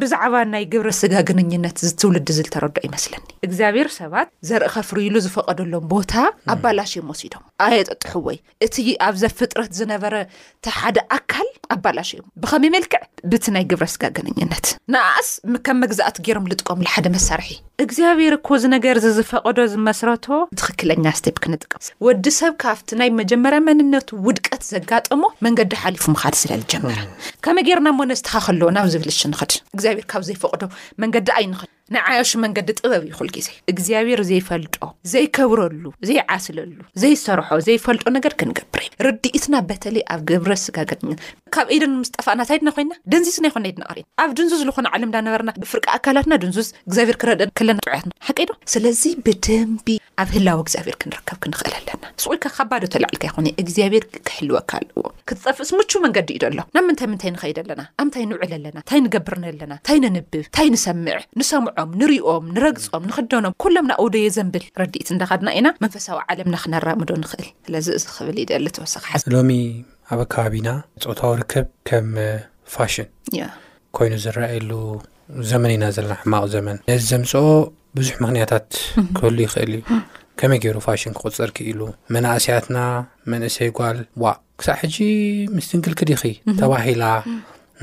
ብዛዕባ ናይ ግብረ ስጋ ግንኝነት ዝትውልዲ ዝልተረዶ ይመስለኒ እግዚኣብሔር ሰባት ዘርኢ ከፍርይሉ ዝፈቐደሎም ቦታ ኣባላሽ እዮም ወሲዶም ኣየጠጥሕወይ እቲ ኣብ ዘፍጥረት ዝነበረ እቲ ሓደ ኣካል ኣባላሽዮም ብኸመይ መልክዕ ብቲ ናይ ግብረ ስጋ ግንኙነት ንኣኣስ ከም መግዛእቲ ገይሮም ልጥቀምሉ ሓደ መሳርሒ እግዚኣብሔር እኮ እዚ ነገር እዚ ዝፈቐዶ ዝመስረቶ ትኽክለኛ ስቴፕ ክንጥቀም ወዲ ሰብ ካብቲ ናይ መጀመርያ መንነቱ ውድቀት ዘጋጠሞ መንገዲ ሓሊፉ ምኻድ ስለ ዝጀመረ ከመይ ጌርና እሞ ነስተኻኸሎ ናብ ዝብል እሺ ንኸድ እግዚኣብሔር ካብ ዘይፈቕዶ መንገዲ ኣይንኸድ ንዓያሹ መንገዲ ጥበብ እዩ ኩል ግዜ እግዚኣብሔር ዘይፈልጦ ዘይከብረሉ ዘይዓስለሉ ዘይሰርሖ ዘይፈልጦ ነገር ክንገብር እዩ ርድኢትና በተለይ ኣብ ግብረ ስጋ ገጥምና ካብ ኢደን ምስ ጠፋእና ታይድና ኮይና ደንዚዝና ይኮና ኢድና ቀሪና ኣብ ድንዙዝ ዝኾነ ዓለም ዳነበርና ብፍርቂ ኣካላትና ድንዙዝ እግዚኣብሔር ክረድአን ከለና ጥዑያትና ሓቂዶ ስለዚ ብደንቢ ኣብ ህላወ እግዚኣብሔር ክንርከብ ክንኽእል ኣለና ስቁይ ከ ካባዶ ተላዒልካ ኣይኮነይ እግዚኣብሔር ክሕልወካ ኣለዎ። ክትጠፍእስ ምቹው መንገዲ እዩ ደሎ ናብ ምንታይ ምንታይ ንኸይድ ኣለና ኣብ ምንታይ ንውዕል ኣለና ታይ ንገብር ነለና ታይ ነንብብ ታይ ንሰምዕ ንሰምዖም ንሪኦም ንረግጾም ንኽደኖም ኩሎም ናብኡ ዶ የዘንብል ረዲኢት እንዳኸድና ኢና መንፈሳዊ ዓለምና ክነራምዶ ንኽእል ስለዚ እዚ ክብል ይደሊ ተወሳኺ ሓሳብ። ሎሚ ኣብ ኣከባቢና ጾታዊ ርክብ ከም ፋሽን ኮይኑ ዝረኣየሉ ዘመን ኢና ዘለና ሕማቕ ዘመን ነዚ ዘምፅኦ ብዙሕ ምክንያታት ክህሉ ይኽእል እዩ ከመይ ገይሩ ፋሽን ክቁፅር ክኢሉ መናእሰያትና መንእሰይ ጓል ዋ ክሳዕ ሕጂ ምስድንግልኪ ዲኺ ተባሂላ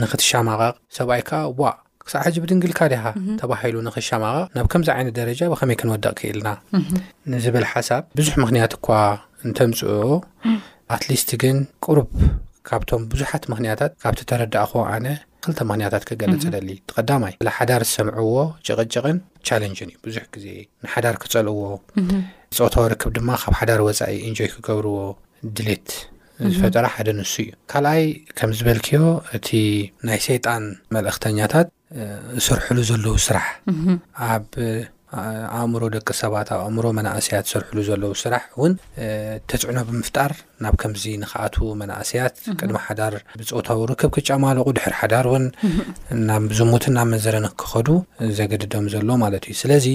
ንክትሻማቐቕ ሰብኣይ ከዓ ዋ ክሳዕ ሕጂ ብድንግልካ ዲኻ ተባሂሉ ንክሻማቐቕ ናብ ከምዚ ዓይነት ደረጃ ብከመይ ክንወድቕ ክኢልና ንዝብል ሓሳብ ብዙሕ ምክንያት እኳ እንተምፅኦ ኣትሊስት ግን ቅሩብ ካብቶም ብዙሓት ምክንያታት ካብቲ ተረዳእኹ ኣነ ክልተ ምክንያታት ክገልጽ እደሊ እቲ ቀዳማይ ል ሓዳር ዝሰምዕዎ ጭቕጭቕን ቻለንጅን እዩ ብዙሕ ግዜ ንሓዳር ክጸልዎ ፆታዊ ርክብ ድማ ካብ ሓዳር ወፃኢ ኢንጆይ ክገብርዎ ድሌት ዝፈጠረ ሓደ ንሱ እዩ ካልኣይ ከም ዝበልክዮ እቲ ናይ ሰይጣን መልእኽተኛታት ዝስርሕሉ ዘለዉ ስራሕ ኣብ ኣእምሮ ደቂ ሰባት ኣብ ኣእምሮ መናእሰያት ዝሰርሕሉ ዘለዉ ስራሕ እውን ተፅዕኖ ብምፍጣር ናብ ከምዚ ንክኣትዉ መናእሰያት ቅድሚ ሓዳር ብፆታዊ ርክብ ክጨማለቑ ድሕሪ ሓዳር እውን ናብ ዝሙትን ናብ መንዘረ ንክኸዱ ዘገድዶም ዘሎ ማለት እዩ ስለዚ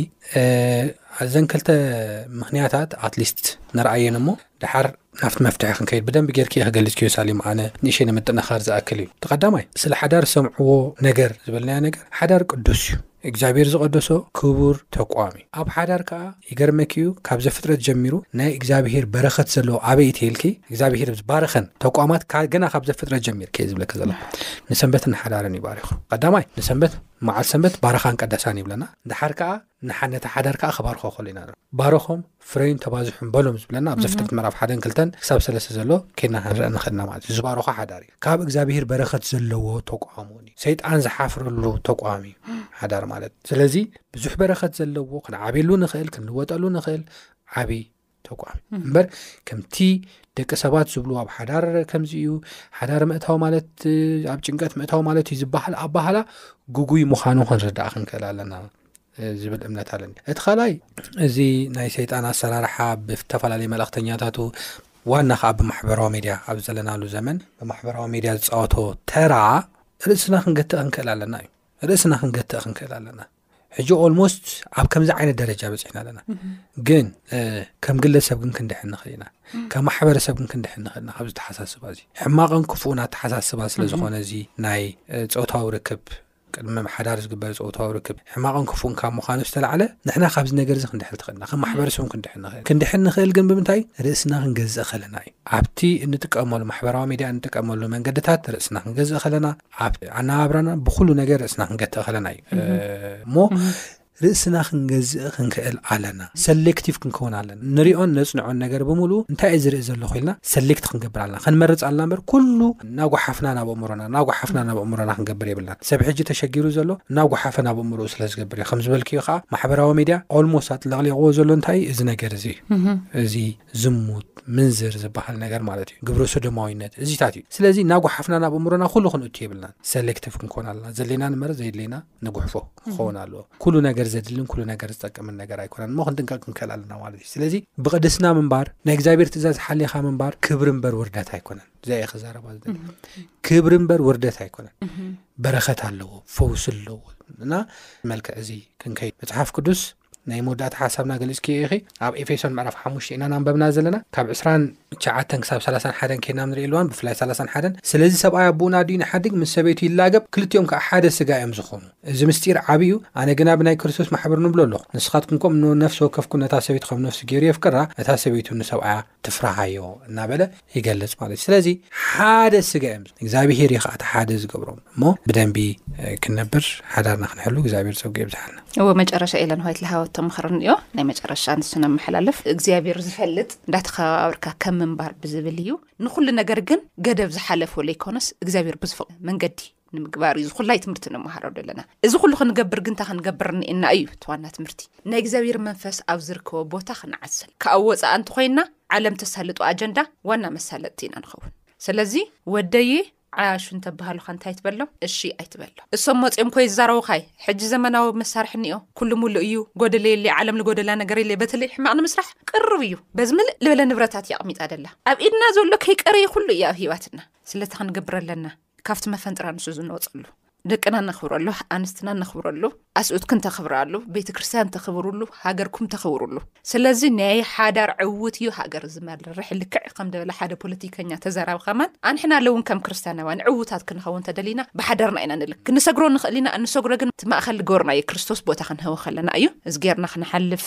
ኣዘን ክልተ ምክንያታት ኣትሊስት ንርኣየን እሞ ደሓር ናብቲ መፍትሒ ክንከይድ ብደንቢ ጌርኪ እየ ክገልጽክዮ ሳሊም ኣነ ንእሽተይ ንምጥንኻር ዝኣክል እዩ እቲ ቀዳማይ ስለ ሓዳር ሰምዕዎ ነገር ዝበልናዮ ነገር ሓዳር ቅዱስ እዩ እግዚኣብሔር ዝቐደሶ ክቡር ተቋም እዩ ኣብ ሓዳር ከኣ ይገርመኪ እዩ ካብ ዘፍጥረት ጀሚሩ ናይ እግዚኣብሔር በረኸት ዘለዎ ኣበይ ትይልኪ እግዚኣብሔር ዝባረኸን ተቋማት ገና ካብ ዘፍጥረት ጀሚር ከየ ዝብለኪ ዘሎ ንሰንበትን ሓዳርን ይባሪኹ ቀዳማይ ንሰንበት መዓል ሰንበት ባረኻን ቀዳሳን ይብለና ደሓር ከኣ ንሓ ነቲ ሓዳር ከኣ ክባርኾ ከሎ ኢና ባረኾም ፍረዩን ተባዝሑን በሎም ዝብለና ኣብ ዘፍጥረት ምዕራፍ ሓደን ክልተን ክሳብ ሰለስተ ዘሎ ኬድና ክንርአ ንኽእልና ማለት እዩ ዝባረኾ ሓዳር እዩ ካብ እግዚኣብሄር በረኸት ዘለዎ ተቋም እውን እዩ ሰይጣን ዝሓፍረሉ ተቋም እዩ ሓዳር ማለት ስለዚ ብዙሕ በረኸት ዘለዎ ክንዓብየሉ ንኽእል ክንልወጠሉ ንኽእል ዓብይ ተቋም እምበር ከምቲ ደቂ ሰባት ዝብሉ ኣብ ሓዳር ከምዚ እዩ ሓዳር ምእታው ማለት ኣብ ጭንቀት ምእታው ማለት እዩ ዝበሃል ኣባህላ ጉጉይ ምዃኑ ክንርዳእ ክንክእል ኣለና ዝብል እምነት ኣለኒ እቲ ካልኣይ እዚ ናይ ሰይጣን ኣሰራርሓ ብዝተፈላለዩ መልእክተኛታቱ ዋና ከዓ ብማሕበራዊ ሚድያ ኣብ ዘለናሉ ዘመን ብማሕበራዊ ሚድያ ዝፃወቶ ተራ ርእስና ክንገትእ ክንክእል ኣለና እዩ ርእስና ክንገትእ ክንክእል ኣለና ሕጂ ኦልሞስት ኣብ ከምዚ ዓይነት ደረጃ በፅሕና ኣለና ግን ከም ግለሰብ ግን ክንድሕን ንኽእል ኢና ከም ማሕበረሰብ ግን ክንድሕን ንኽእል ኢና ካብዚ ተሓሳስባ እዚ ሕማቕን ክፉኡን ኣተሓሳስባ ስለ ዝኾነ እዚ ናይ ፆታዊ ርክብ ቅድሚ ሓዳር ዝግበር ፀውታዊ ርክብ ሕማቕን ክፉን ካብ ምዃኑ ዝተላዕለ ንሕና ካብዚ ነገር እዚ ክንድሕል ትኽእልና ከም ማሕበረሰብ ክንድሕን ንኽእል ክንድሕን ንኽእል ግን ብምንታይ ርእስና ክንገዝእ ከለና እዩ ኣብቲ እንጥቀመሉ ማሕበራዊ ሚድያ እንጥቀመሉ መንገድታት ርእስና ክንገዝእ ከለና ኣብ ኣነባብራና ብኩሉ ነገር ርእስና ክንገትእ ከለና እዩ እሞ ርእስና ክንገዝእ ክንክእል ኣለና ሰሌክቲቭ ክንከውን ኣለና ንሪኦን ነፅንዖን ነገር ብምሉ እንታይ እዩ ዝርኢ ዘለኹ ኢልና ሰሌክት ክንገብር ኣለና ክንመርፅ ኣለና በር ኩሉ እናጓሓፍና ናብ እምሮና እናጓሓፍና ናብ እምሮና ክንገብር የብልና ሰብ ሕጂ ተሸጊሩ ዘሎ እናጓሓፈ ናብ እምርኡ ስለ ዝገብር እዩ ከምዝበልክዮ ከዓ ማሕበራዊ ሚድያ ኦልሞስት ኣጥለቕሊቕዎ ዘሎ እንታይ እዩ እዚ ነገር እዚ እዩ እዚ ዝሙት፣ ምንዝር ዝበሃል ነገር ማለት እዩ፣ ግብረ ሶዶማዊነት እዚታት እዩ። ስለዚ እናጓሓፍና ናብ እምሮና ኩሉ ክንእቱ የብልናን። ሰሌክቲቭ ክንኮን ኣለና። ዘድሌና ንመረ ዘየድሌና ንጉሕፎ ክኸውን ኣለዎ። ኩሉ ነገር ዘድልን ኩሉ ነገር ዝጠቅምን ነገር ኣይኮነን እሞ ክንጥንቀቅ ክንክእል ኣለና ማለት እዩ። ስለዚ ብቅድስና ምንባር፣ ናይ እግዚኣብሔር ትእዛዝ ሓሊኻ ምንባር ክብሪ እምበር ውርደት ኣይኮነን። እዚኣ እየ ክዛረባ ዝደሊ። ክብሪ እምበር ውርደት ኣይኮነን። በረኸት ኣለዎ፣ ፈውሲ ኣለዎ እና መልክዕ እዚ ክንከይ መጽሓፍ ቅዱስ ናይ መወዳእታ ሓሳብና ገሊጽክዮ ኢኺ ኣብ ኤፌሶን ምዕራፍ ሓሙሽተ ኢና ናንበብና ዘለና ካብ ዕስራን ትሽዓተን ክሳብ ሰላሳን ሓደን ኬድና ንርኢ ኣልዋን ብፍላይ ሰላሳን ሓደን ስለዚ ሰብኣይ ኣቦኡ ናዲኡ ንሓድግ ምስ ሰበይቱ ይላገብ ክልቲኦም ከዓ ሓደ ስጋ እዮም ዝኾኑ እዚ ምስጢር ዓቢ እዩ ኣነ ግና ብናይ ክርስቶስ ማሕበር ንብሎ ኣለኹ ንስኻትኩም ከምኡ ነፍሲ ወከፍኩ ነታ ሰበይቱ ከም ነፍሱ ገይሩ የፍቅራ እታ ሰበይቱ ንሰብኣያ ትፍርሓዮ እናበለ ይገልጽ ማለት እዩ ስለዚ ሓደ ስጋ እዮም እግዚኣብሄር እዩ ከዓ ሓደ ዝገብሮም እሞ ብደንቢ ክንነብር ሓዳርና ክንሕሉ እግዚኣብሄር ፀጉ የብዝሓልና እዎ መጨረሻ ኢለን ሆይት ልሃወቶ ምክርን እዮ ናይ መጨረሻ ንሱ ነመሓላልፍ እግዚኣብሄር ዝፈልጥ እንዳተከባበርካ ከም ምንባር ብዝብል እዩ ንኩሉ ነገር ግን ገደብ ዝሓለፈ ዘይኮነስ እግዚኣብሄር ብዝፈቅ መንገዲ ንምግባር እዩ ዝኩላይ ትምህርቲ ንመሃሮ ደለና እዚ ኩሉ ክንገብር ግን ንታ ክንገብር እኒኤና እዩ ተዋና ትምህርቲ ናይ እግዚኣብሔር መንፈስ ኣብ ዝርከቦ ቦታ ክንዓስል ካኣብ ወፃእ እንተኮይና ዓለም ተሳልጡ ኣጀንዳ ዋና መሳለጥቲ ኢና ንኸውን ስለዚ ወደየ ዓያሹ እንተበሃሉካ እንታይ ትበሎም እሺ ኣይትበሎ እሶም መፅኦም ኮይ ዝዛረቡካይ ሕጂ ዘመናዊ መሳርሒ እኒኦ ኩሉ ምሉእ እዩ ጎደለ የለ ዓለም ዝጎደላ ነገር የለ በተለይ ሕማቅ ንምስራሕ ቅርብ እዩ በዚ ምልእ ልበለ ንብረታት እያቕሚጣ ደላ ኣብ ኢድና ዘሎ ከይቀረየ ኩሉ እዩ ኣብ ሂዋትና ስለታ ክንገብረ ኣለና ካብቲ መፈንጥራ ንሱ ዝንወፀሉ ደቅና እነኽብረሉ ኣንስትና እነኽብረሉ ኣስኡትክን ተኽብራሉ ቤተ ክርስትያን ተኽብርሉ ሃገርኩም ተኽብርሉ ስለዚ ናይ ሓዳር ዕውት እዩ ሃገር ዝመርሕ ልክዕ ከም ደበለ ሓደ ፖለቲከኛ ተዘራብ ኸማን ኣንሕና ኣለውን ከም ክርስትያናውያን ዕውታት ክንኸውን ተደሊና ብሓዳርና ኢና ንልክ ክንሰግሮ ንኽእል ኢና እንሰግሮ ግን እቲ ማእኸል ገርና እዩ ክርስቶስ ቦታ ክንህወ ከለና እዩ እዚ ገርና ክንሓልፍ